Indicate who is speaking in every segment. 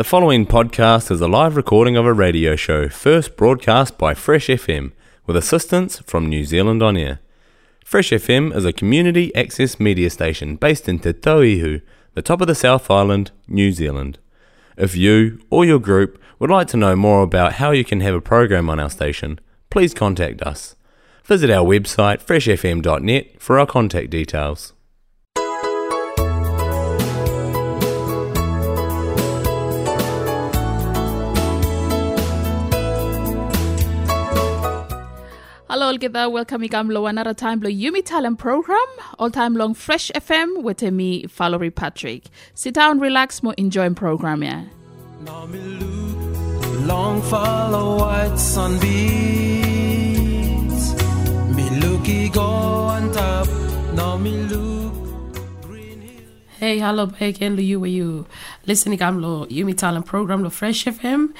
Speaker 1: The following podcast is a live recording of a radio show first broadcast by Fresh FM with assistance from New Zealand On Air. Fresh FM is a community access media station based in Te Tauihu, the top of the South Island, New Zealand. If you or your group would like to know more about how you can have a program on our station, please contact us. Visit our website freshfm.net for our contact details.
Speaker 2: Hello, all get there. Welcome to another time Blow Yumi Talent Program, all time long Fresh FM with me, Valerie Patrick. Sit down, relax, more enjoying program, yeah.
Speaker 3: Now me long follow white sunbeams. Me looky go on top. Now me look.
Speaker 4: Hey, hello again, lo you where you listening am lo Yumi Talent Program lo Fresh FM.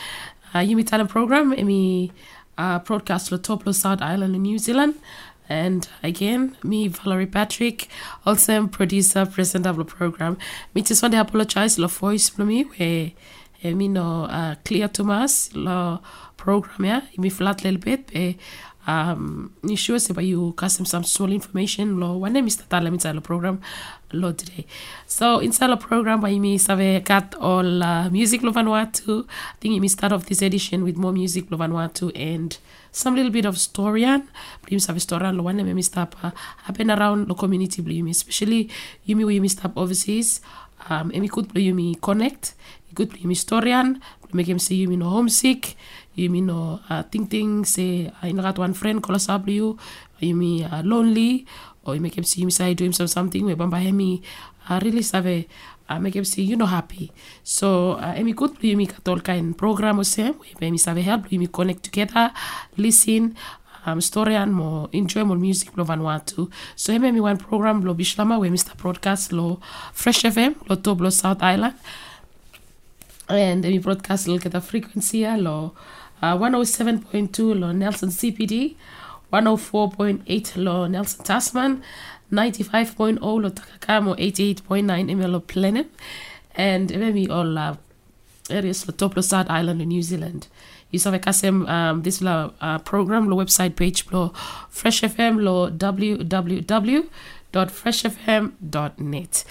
Speaker 4: Uh, Yumi Talent Program emi uh, broadcast lo top lo South Island in New Zealand. And again, me Valerie Patrick, also am producer, presenter of the program. Me just want to apologize lo voice for me where eh, me no uh, clear us lo program yeah, me flat little bit. Eh, um, sure se ba you custom some small information lo one name is inside the program lo today. So inside the program by me save got all uh, music lo Vanuatu. I think me start off this edition with more music lo Vanuatu and some little bit of historian. Blim save historian lo one name me stop uh, happen around the community blim especially you me we me stop overseas. Um, emi could play you me connect. You could play me historian. Make him see you me no homesick. You me no uh, think thing say I got one friend call us up you. You me uh, lonely or you make him see him say do him some something we bamba hemi I really save I make him see you know happy so uh, emi good you me katol kind program o se we me save help you me connect together listen um, story and more enjoy more music lo Vanuatu. So heme mi one program lo Bislama we Mr. Broadcast lo Fresh FM lo top lo South Island. And mi broadcast lo keta frequency lo uh, 107.2 lo Nelson CBD, 104.8 lo Nelson Tasman, 95.0 lo Takakamo, 88.9 MLO lo Blenheim. And mi all uh, areas lo top South Island in New Zealand. You saw kasem um, this uh, program lo website page lo Fresh FM lo www.freshfm.net.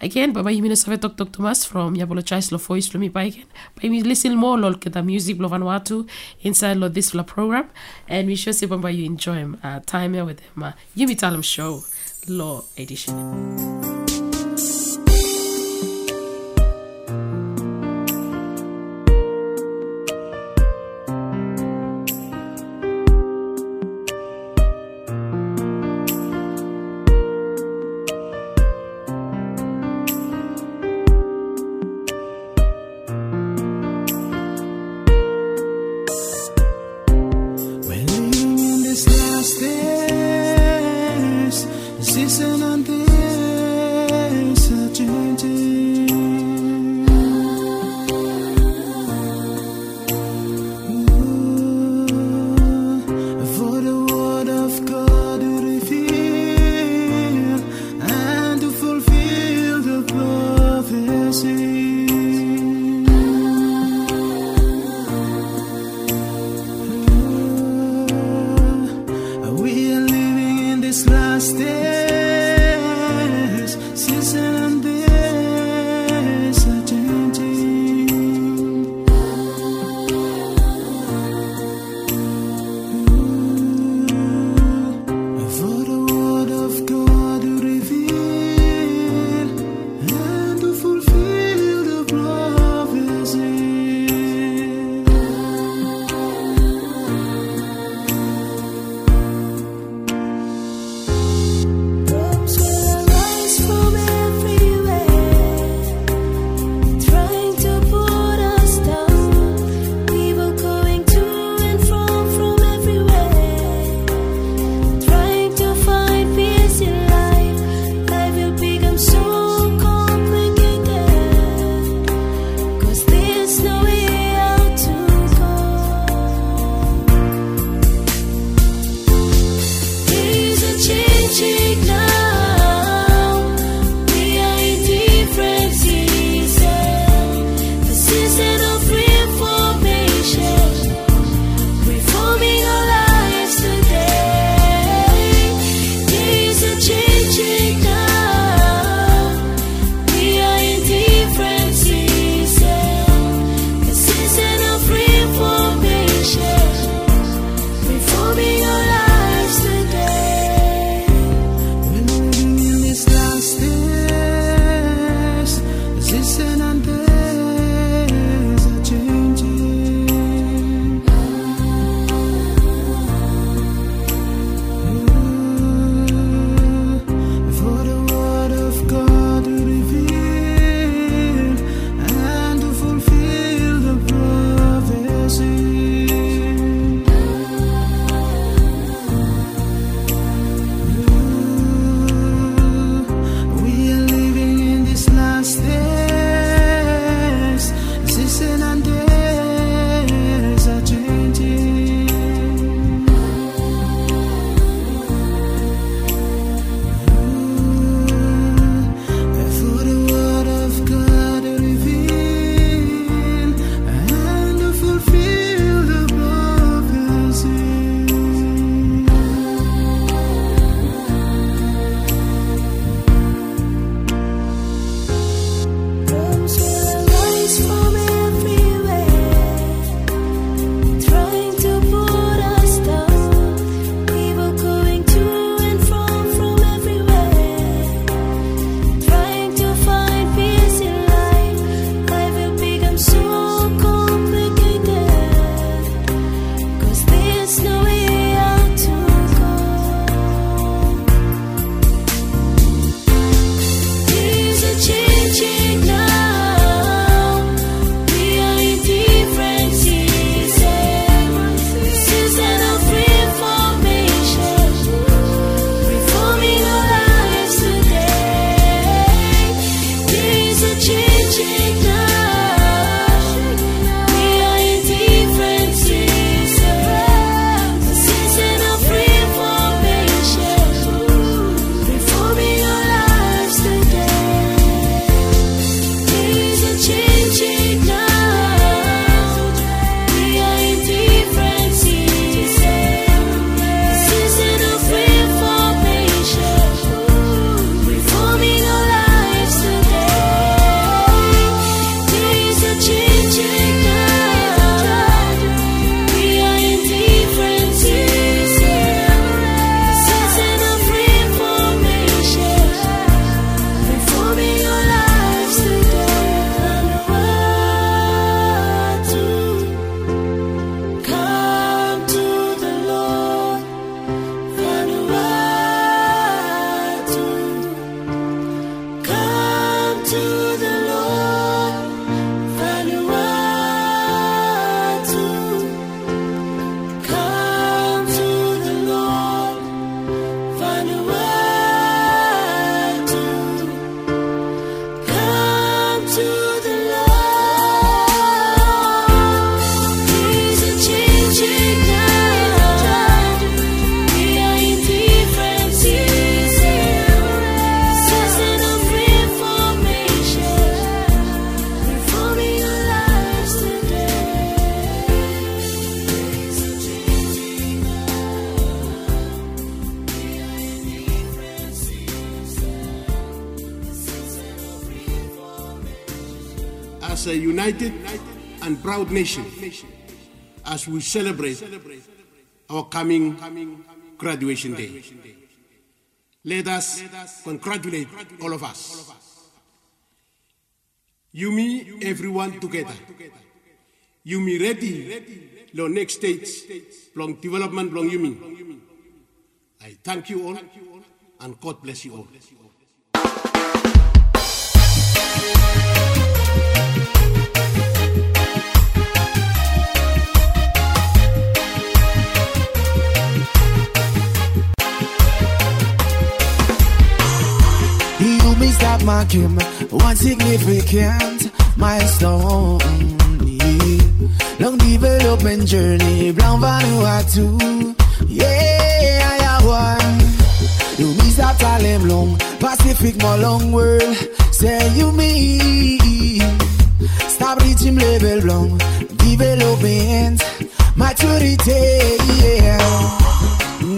Speaker 4: Again, baba yimi na save tok Thomas from Yabolo Chais lo voice lo mi pa again. But we listen more lo ke the music lo Vanuatu inside lo this lo program and we sure see baba you enjoy him uh, time here with him. Uh, Yumi Talem show lo edition.
Speaker 5: Proud nation as we celebrate our coming graduation day. Let us congratulate all of us. You, me, everyone together. You, me, ready, the next stage, long development, long you, me. I thank you all, and God bless you all.
Speaker 6: Marking one significant milestone. Long development journey, Blanc Vanuatu. Yeah, I have one. You me stop time long, Pacific, my long world. Say you me. Stop reaching level long, development, maturity. Yeah.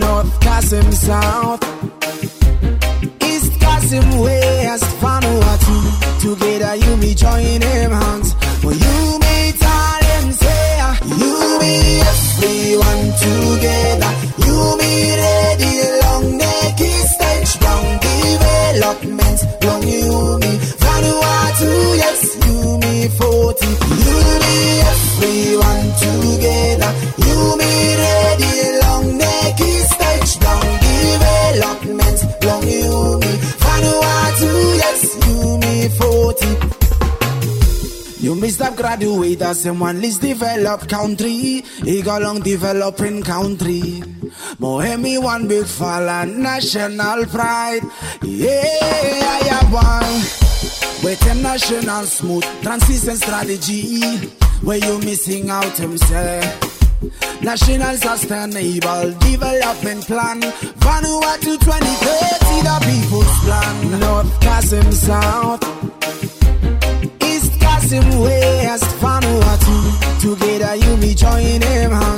Speaker 6: North Kasim South him west Vanuatu Together you me join him hands graduate as a one least developed country. He long developing country. Mohemi one big fella, national pride. Yeah, I have one. With a national smooth transition strategy.
Speaker 7: Where you missing out himself. National Sustainable Development Plan Vanuatu 2030, the people's plan North Kasim South Maxim West, Vanuatu. Together you be
Speaker 8: joining
Speaker 6: him.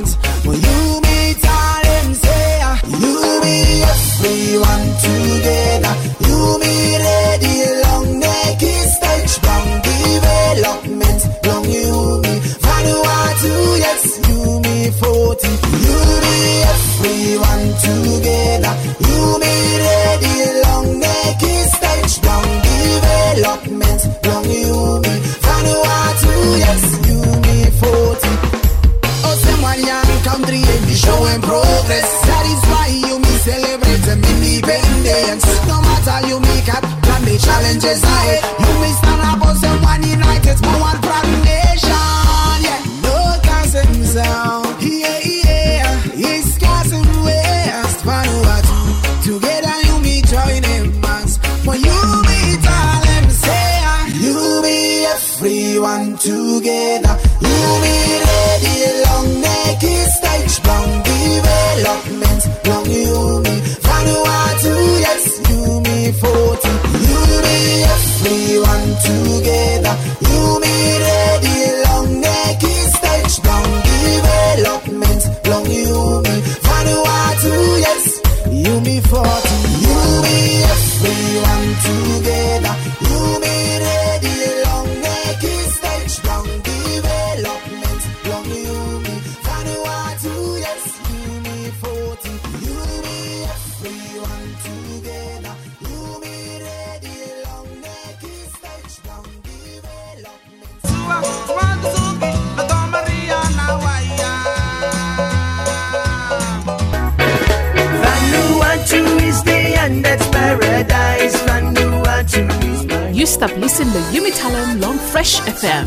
Speaker 6: stop listening to Umitalem Long Fresh FM.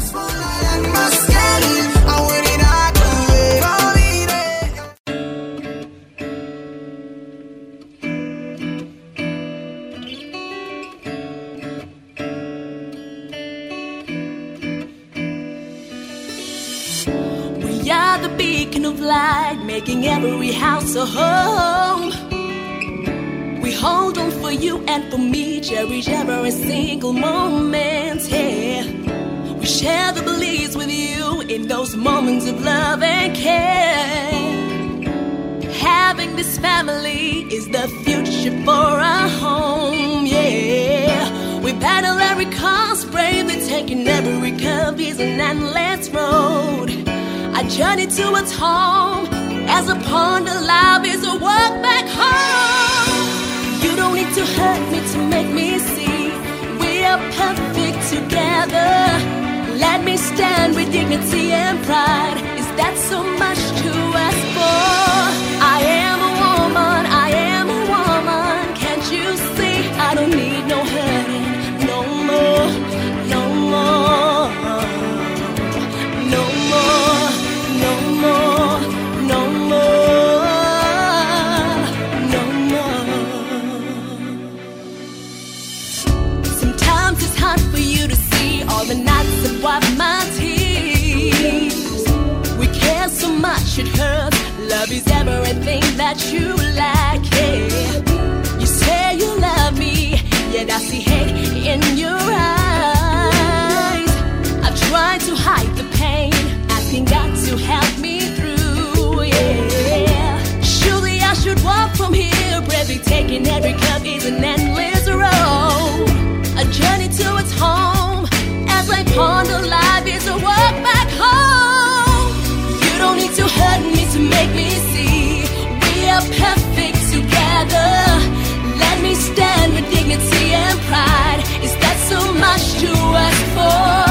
Speaker 9: We are the beacon of light, making every house a home hold on for you and for me. Cherish every single moment here. Yeah. We share the beliefs with you in those moments of love and care. Having this family is the future for our home, yeah. We battle every cause, bravely taking every curve is an endless road. A journey towards home, as upon the love is a walk back home. You don't need to hurt me to make me see we are perfect together. Let me stand with dignity and pride. Is that so much to that you laugh. Is that so much to
Speaker 4: ask for?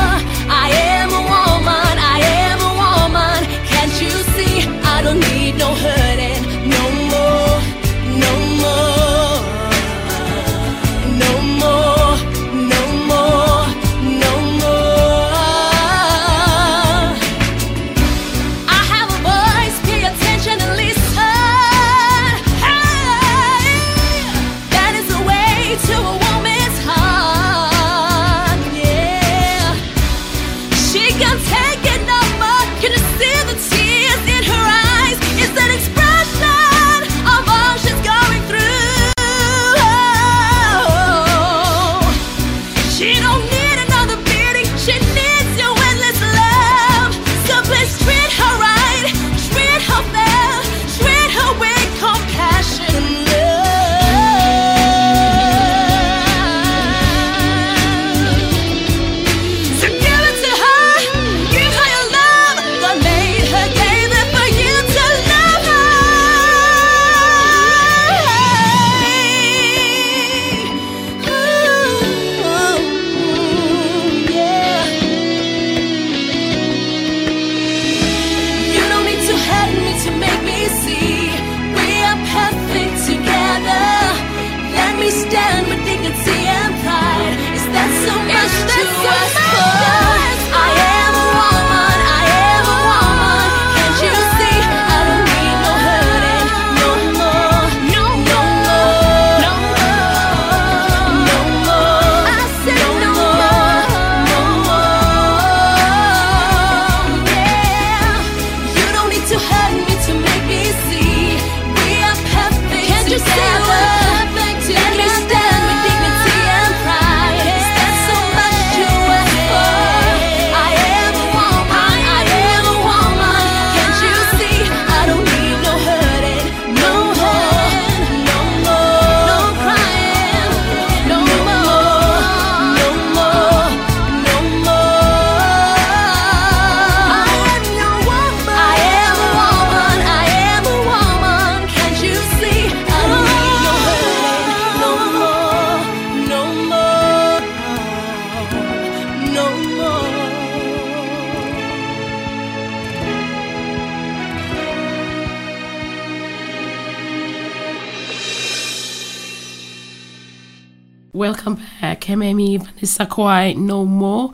Speaker 4: Hememi Vanessa Kwai, no more.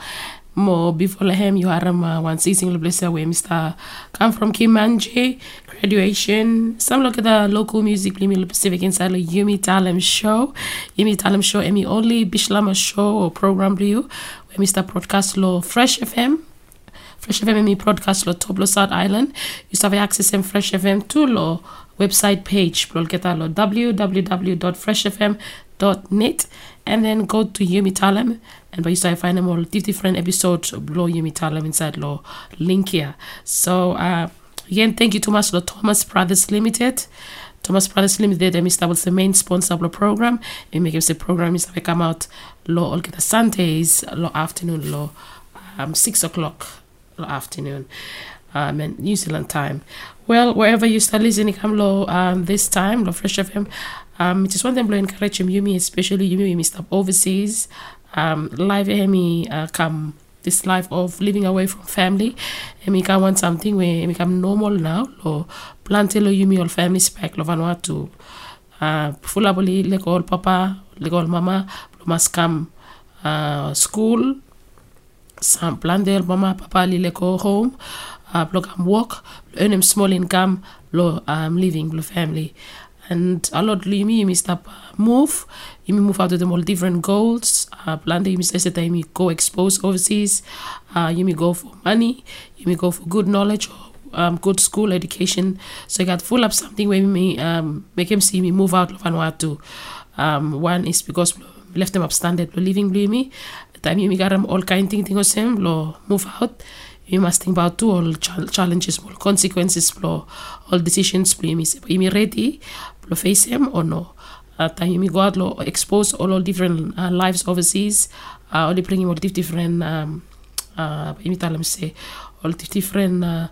Speaker 4: More before Lahem, you are um, one season blesser where Mr. come from Kimanje, graduation. Some look at the local music, Blimi Pacific inside the Yumi Talem show. Yumi Talem show, Emi only Bislama show or program you, where Mr. Broadcast Law Fresh FM. Fresh FM Emi broadcast top lo South Island. You have access to Fresh FM to lo website page. Www.freshfm.net and then go to Yumi Talem and by start find them all different episodes of Law Yumi Talem inside Law link here. So uh, again, thank you too much to Thomas Brothers Limited. Thomas Brothers Limited, and Mr. was the main sponsor of the program. And make the program is come out law all the Sundays, law afternoon, law um six o'clock law afternoon. Um, and New Zealand time. Well, wherever you start listening, come low um, this time, low Fresh FM. Um, it is one thing to encourage Yumi, especially Yumi, stop overseas. Um, live Emi uh, come this life of living away from family. Emi can want something where Emi come normal now. Lo plante lo Yumi all family spec lo Vanuatu. Uh, full aboli like all papa, like all mama, must come uh, school. Some plan plante mama, papa li like home. Uh, lo come work, lo earn him small income, lo um, living lo family. And a lot Yumi stop uh, move. Yumi move out to them all different goals. Uh, plante Yumi says that go expose overseas. Uh, Yumi go for money. Yumi go for good knowledge or um, good school education. So I got full up something where me um, make him see me move out of Vanuatu. Um, one is because left them upstandard, lo living blue me. Time you got them all kind thing thing same lo move out. You must think about two all chal- challenges, all consequences, all decisions, blue me. So you ready, lo face him or no. Uh, you out, lo expose all, all different uh, lives overseas. Uh, only bring him all different, um, uh, you say, all different uh,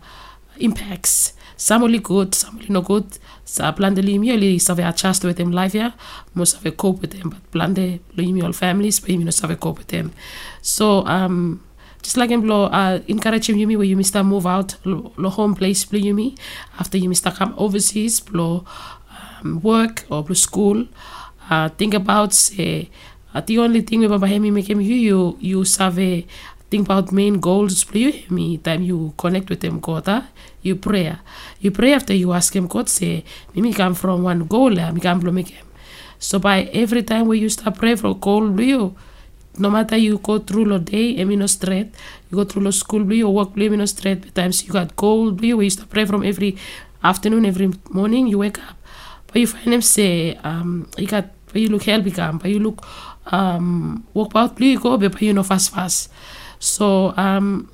Speaker 4: impacts. Some only good, some only no good. Sa plan de limi only save adjust with them life here, most have cope with them, but plan de limi all families, but you know save cope with them. So um just like him lo uh encourage him yumi where you mister move out lo, home place blue yumi after you mister come overseas lo work or school uh think about say uh, the only thing we baba hemi make you you you save think about main goals for you me time you connect with them God ah, you pray you pray after you ask him God say me come from one goal me come from make him. So by every time we you start pray for goal you no matter you go through the day and no straight you go through the school you work blue no straight times you got goal you we used pray from every afternoon every morning you wake up but you find them say um you got but you look healthy but you look um walk out blue you go but you know fast fast so um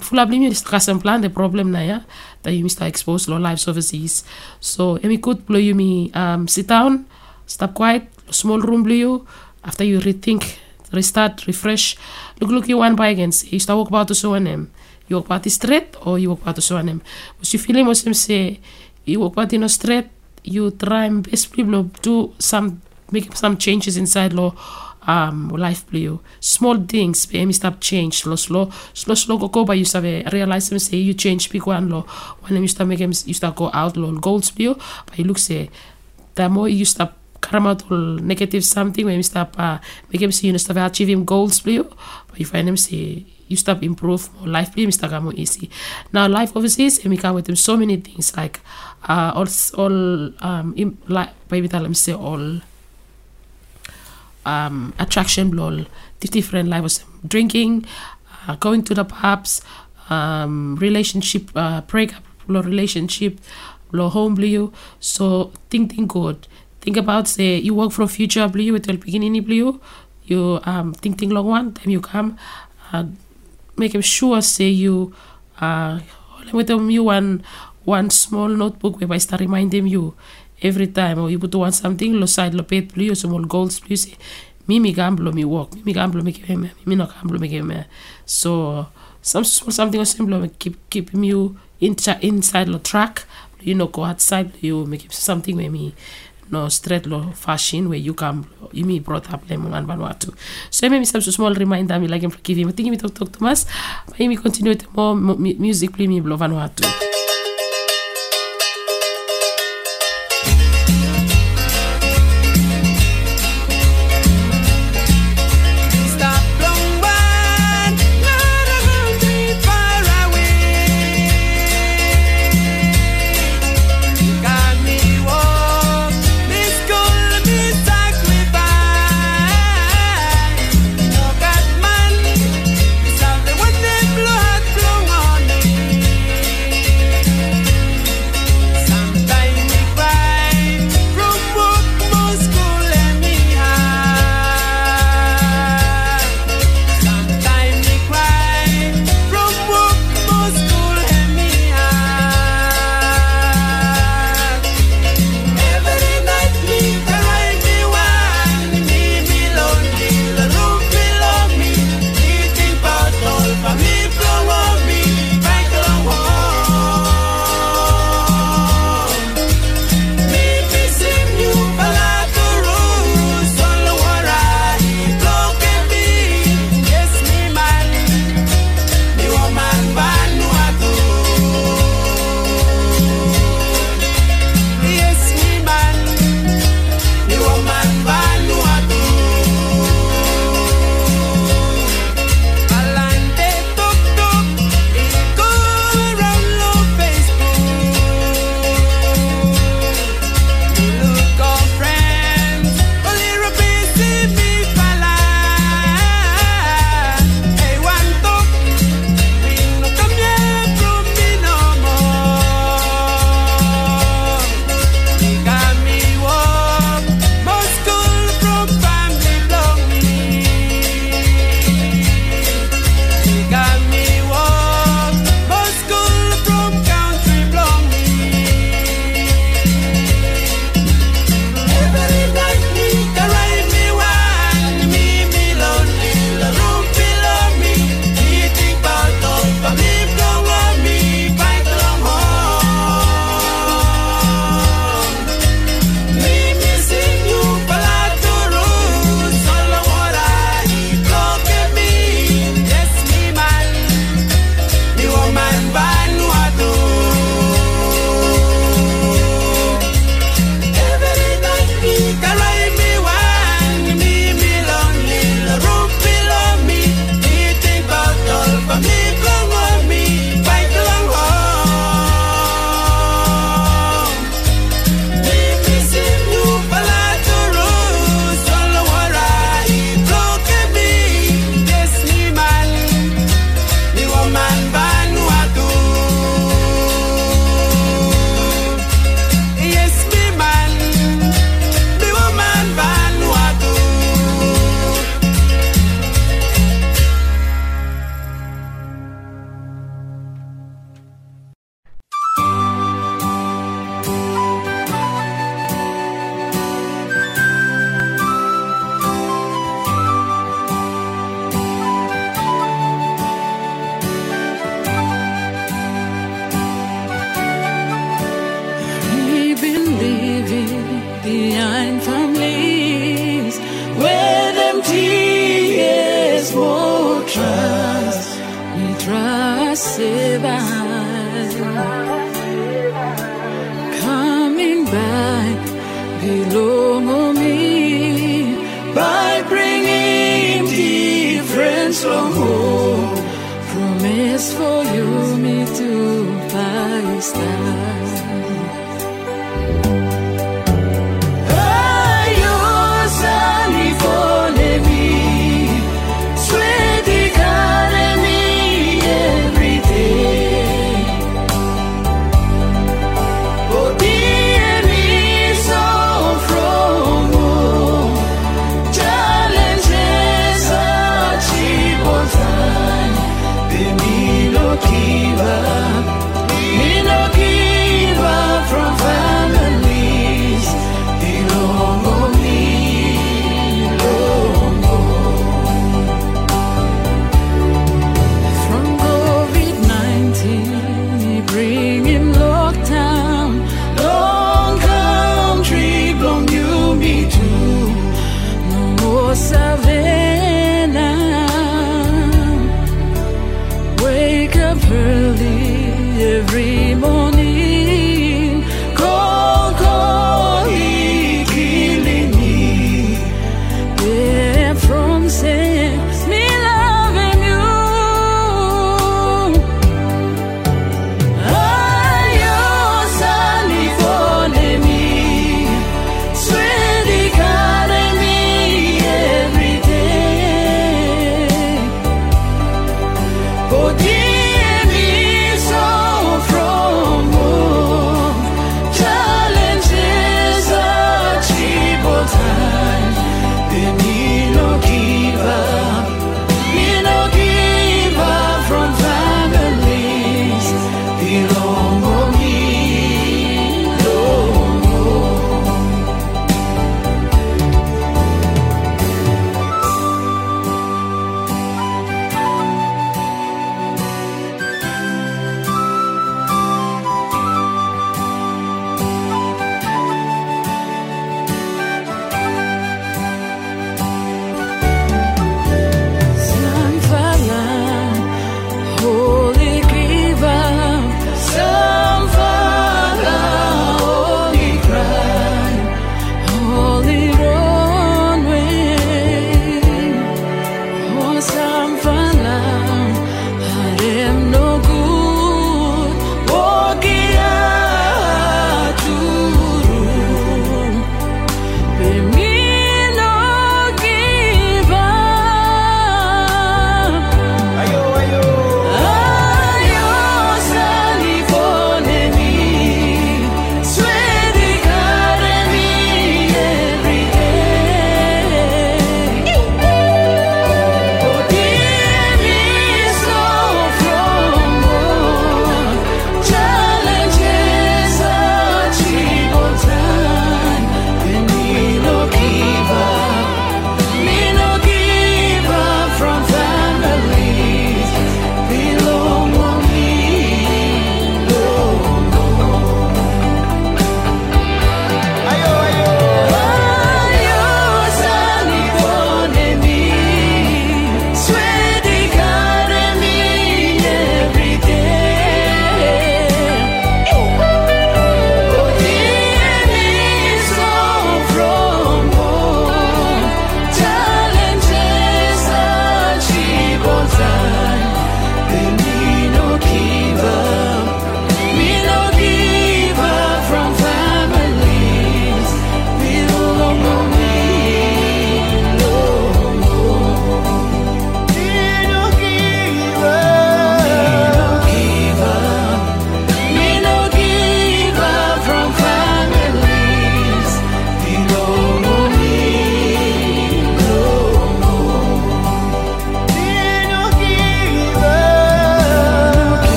Speaker 4: Fula blim is kasem plan the problem na that you must expose low lives overseas. So emi good blow you me um sit down, stop quiet, small room blow you after you rethink, restart, refresh. Look look you one by again. You start walk about to so him. You walk about straight or you walk about to so him. But you feel him him say you walk about in a straight, you try and blow do some make some changes inside law um life blue small things be stop change. Slow slow slow slow go go but you start realize them say you change big one law. When you start make him you start go out law goals blue but you look say the more you start come out all negative something when you start uh, make him see you start achieving goals blue but you find them say you start improve more life. Blue start more easy now life overseas and we come with them so many things like uh all all um im, like baby tell them say all um, attraction blow different levels. Drinking uh, going to the pubs um, relationship uh, breakup relationship blow home blue so think think good. Think about say you work for future blue with the beginning blue you. Um, think think long one time you come uh, make them sure say you uh, with them you one one small notebook where I start reminding you every time. Or you put want something lo side lo pet blue small goals please. Mi mi gamblo mi walk mi mi gamblo mi keep me mi no gamblo mi keep me. So some small something or simple keep keep you inside inside lo track. You know go outside you make something where me no straight lo fashion where you come you me brought up lemon and Vanuatu. So I maybe some small reminder me like him forgive him me talk talk Thomas. Me continue with more mu- music play me Vanuatu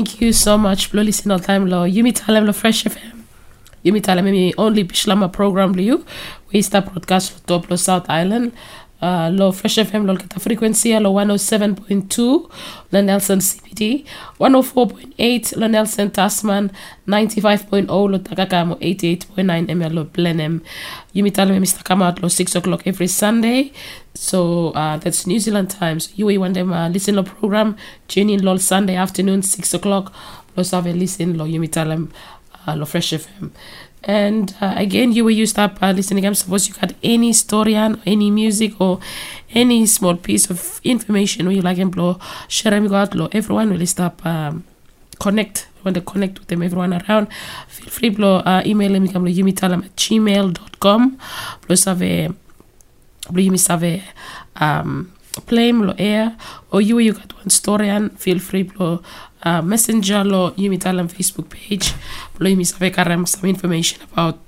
Speaker 4: thank you so much, Blue Listen All Time Law, Yumi Talem Law Fresh FM. Yumi Tala Mimi only Bislama program liu. We start broadcast lo top lo South Island. Uh, lo Fresh FM lo kita frequency. Lo 107.2 lo Nelson CBD 104.8 lo Nelson Tasman. 95.0 lo Takakamo 88.9 ML lo Blenheim Yumi Tala Mimi Mr. come out lo 6 o'clock every Sunday so uh, that's New Zealand time so you will want them uh, listen lo program tune in lo Sunday afternoon 6 o'clock lo save listen lo Yumi Tala uh, lo Fresh FM and uh, again, you will you start uh, listening. I'm suppose you got any story or any music or any small piece of information or you like and blow, share them out low. Everyone will start um, connect. Want to connect with them, everyone around. Feel free blow uh, email. You yumitalam at gmail.com. Plus have blow yumi save um play air or you you got one story and feel free blow uh, messenger lo yumi talam Facebook page blow yumi save karam some information about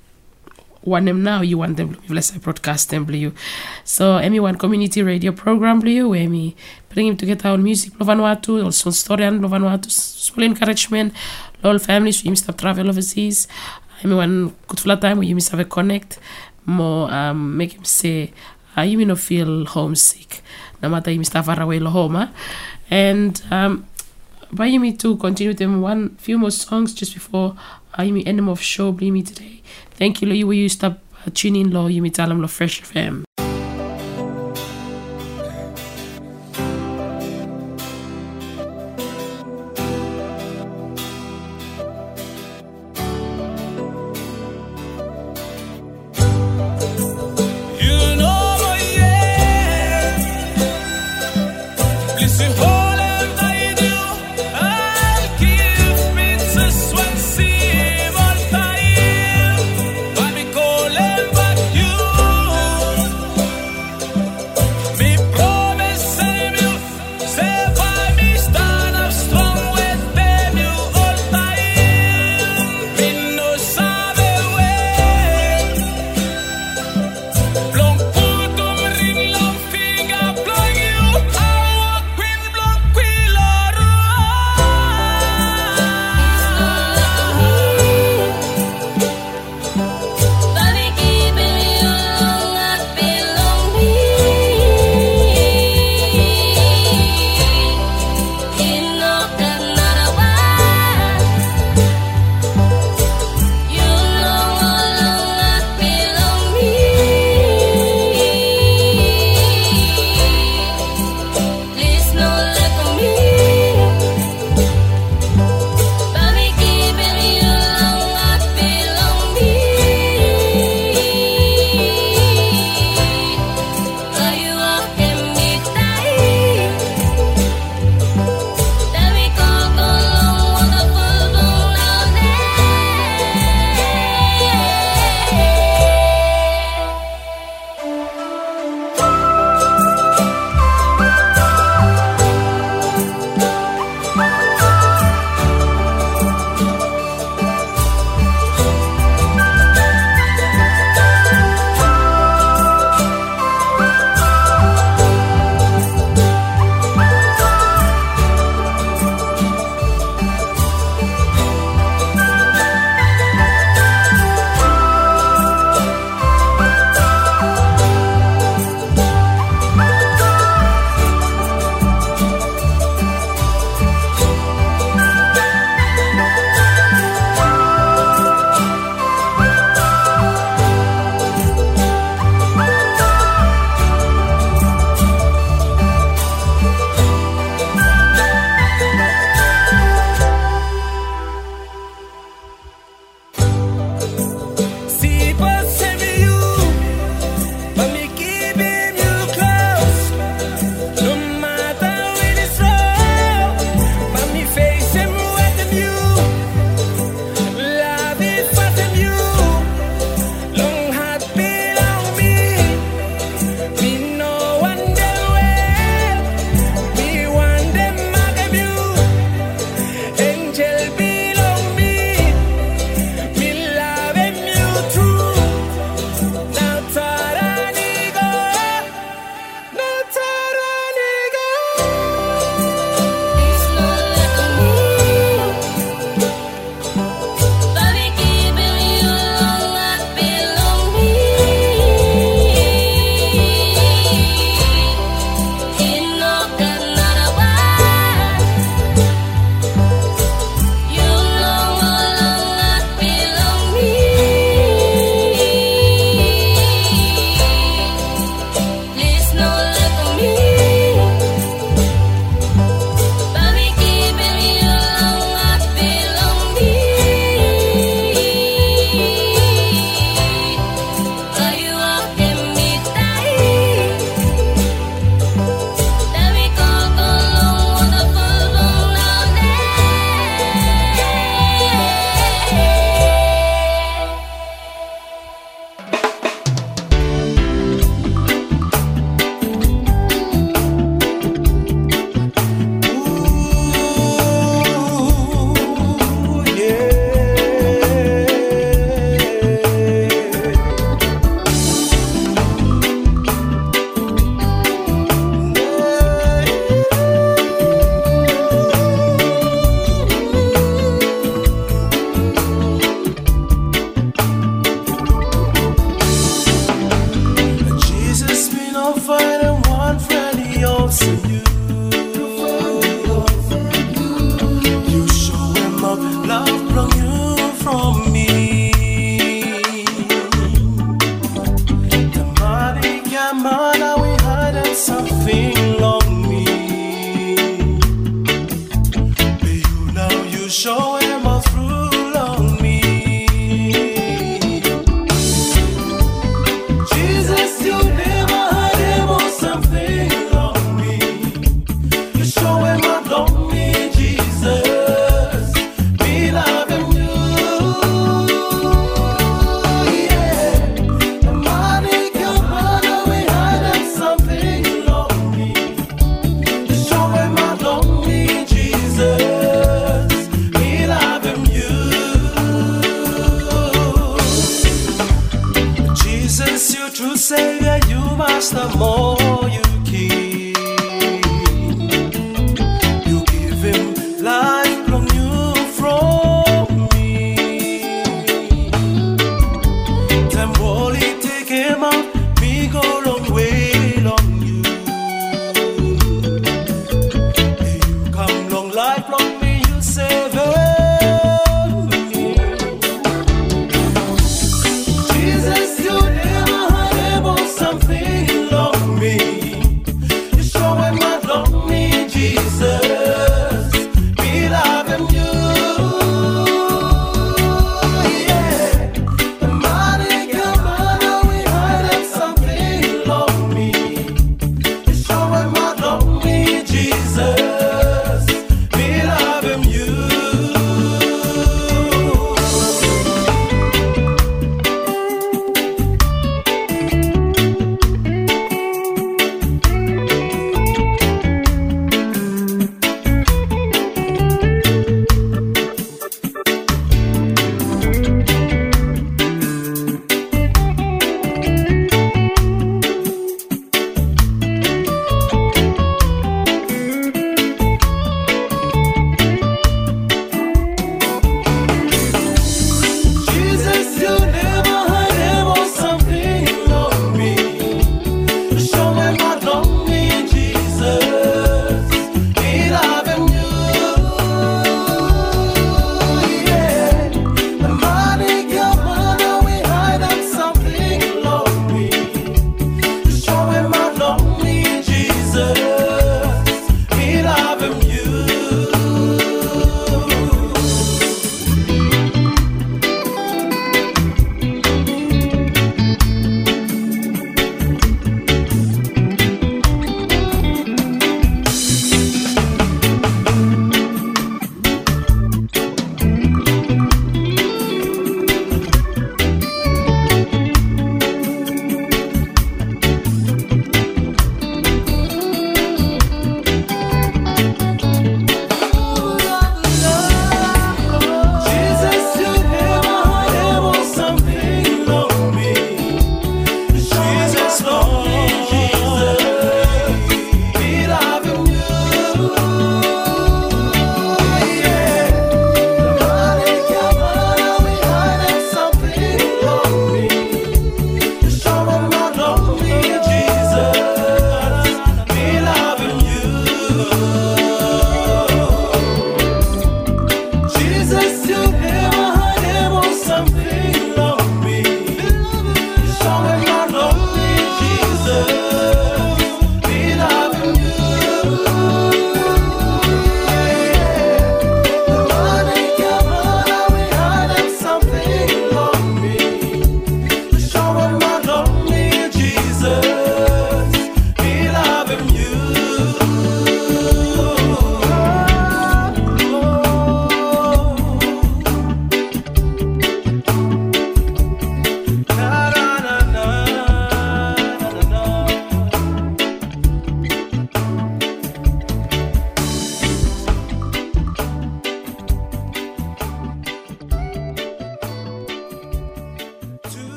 Speaker 4: one them now you want them let's say broadcast them blue. So emi one community radio program blue me bring him together on music lo Vanuatu also story and lo Vanuatu small encouragement all families you stop travel overseas. Emi one good flat time you must have a connect more um make him say uh, you may not feel homesick no matter you stay far away home and um you me to continue them one few more songs just before uh, me end off show bring me today thank you you will stop uh, tuning lo you me tell them lo fresh fm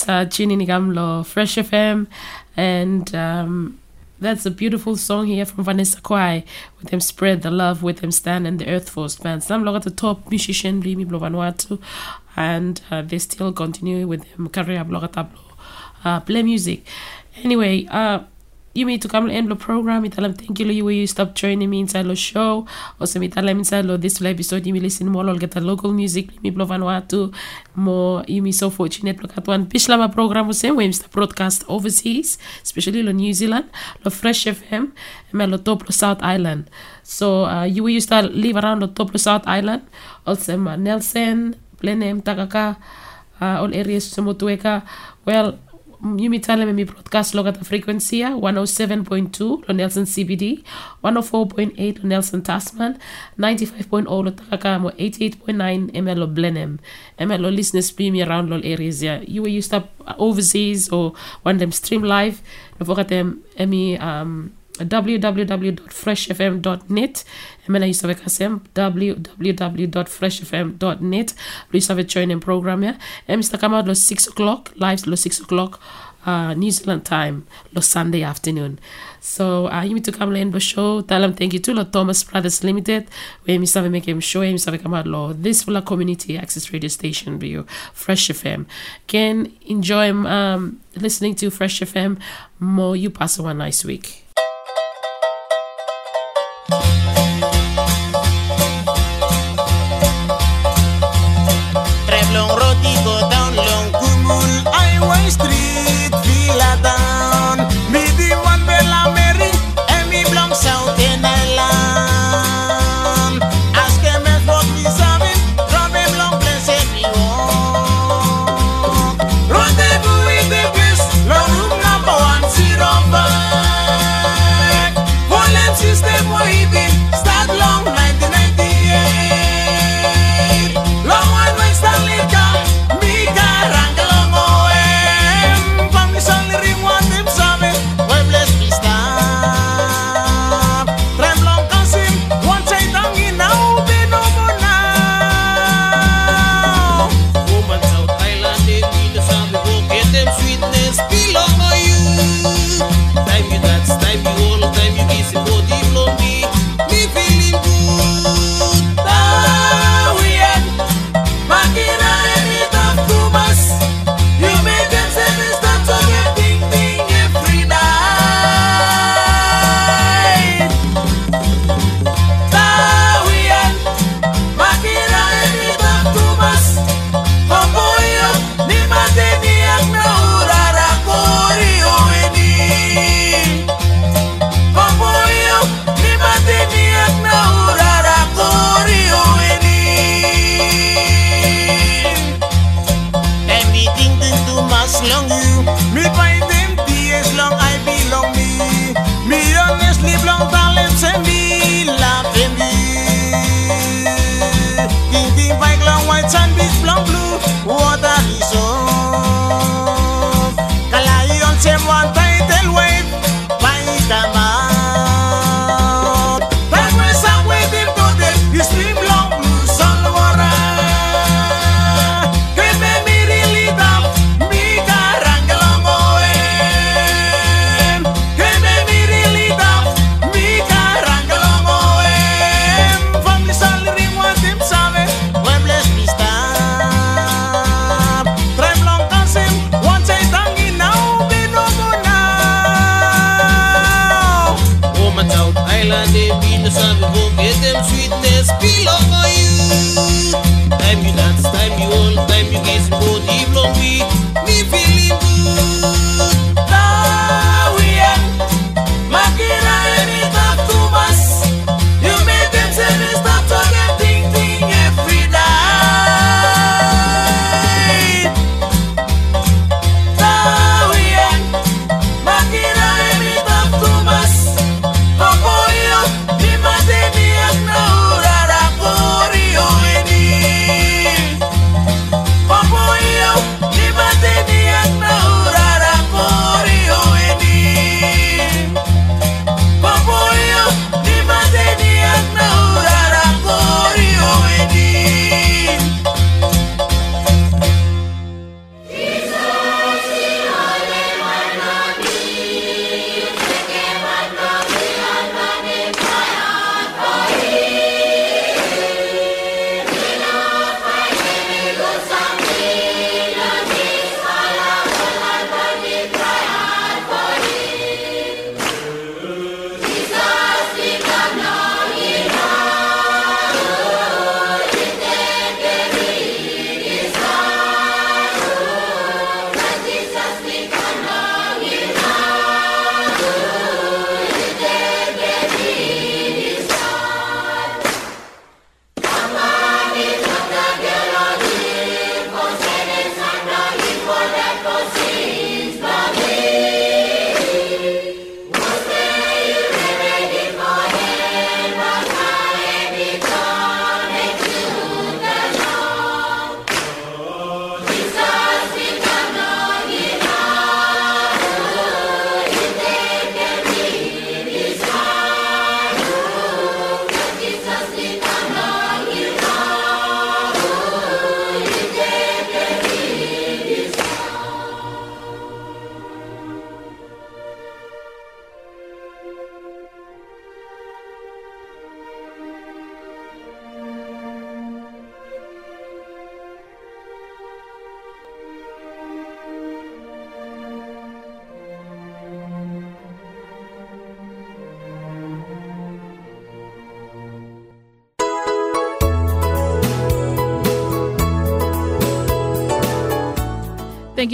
Speaker 4: Just uh, tuning in Fresh FM, and um, that's a beautiful song here from Vanessa Quai with them spread the love with them stand and the Earth Force band. Some look at the top musician Blimi Blovanwatu, and uh, they still continue with them career blog tablo uh, play music. Anyway, uh, you mean to come end the program. Italam thank you you you stop joining me inside the show. Also me italam inside lo this episode you me listen more lol get the local music me blow Vanuatu more you me so fortunate look at one Bislama program the same way broadcast overseas, especially lo New Zealand, lo Fresh FM, and lo top lo South Island. So uh, you will used to live around the top lo South Island. Also Nelson, Blenheim, Takaka, uh, all areas Samotueka. Well, you me tell me me broadcast log at frequency 107.2 lo Nelson CBD 104.8 lo Nelson Tasman 95.0 lo Takaka mo 88.9 ML lo Blenheim ML lo listeners stream around lo areas yeah? You were used up overseas or want them stream live no them emi um www.freshfm.net Emena have kasem www.freshfm.net Please have a joining program yeah and Mr. out lo 6 o'clock live lo 6 o'clock uh, New Zealand time lo Sunday afternoon so uh, you need to come the show tell them thank you to lo Thomas Brothers Limited where Mr. make him show him Mr. out lo this full community access radio station for you Fresh FM can enjoy um, listening to Fresh FM more you pass one nice week
Speaker 3: put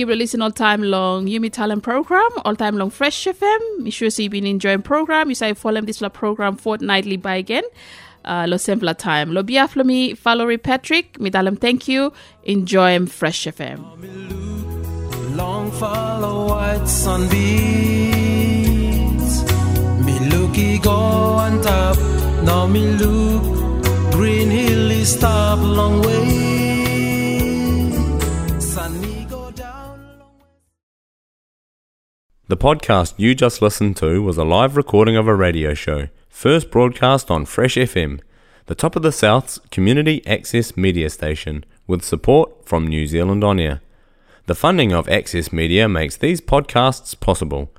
Speaker 2: For listening all time long Yumi Talent program, all time long Fresh FM. Me sure so you've been enjoying program. You say follow this program fortnightly by again. Uh, lo simpler time. Lo biaflo mi Valerie Patrick. Mi dalam thank you. Enjoy Fresh FM.
Speaker 3: Long follow white sunbeams. Me looky go on top. Now me look. Green hill is stop long way.
Speaker 1: The podcast you just listened to was a live recording of a radio show, first broadcast on Fresh FM, the top of the South's community access media station, with support from New Zealand On Air. The funding of Access Media makes these podcasts possible.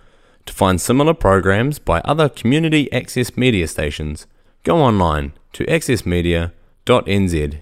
Speaker 1: To find similar programs by other community access media stations, go online to accessmedia.nz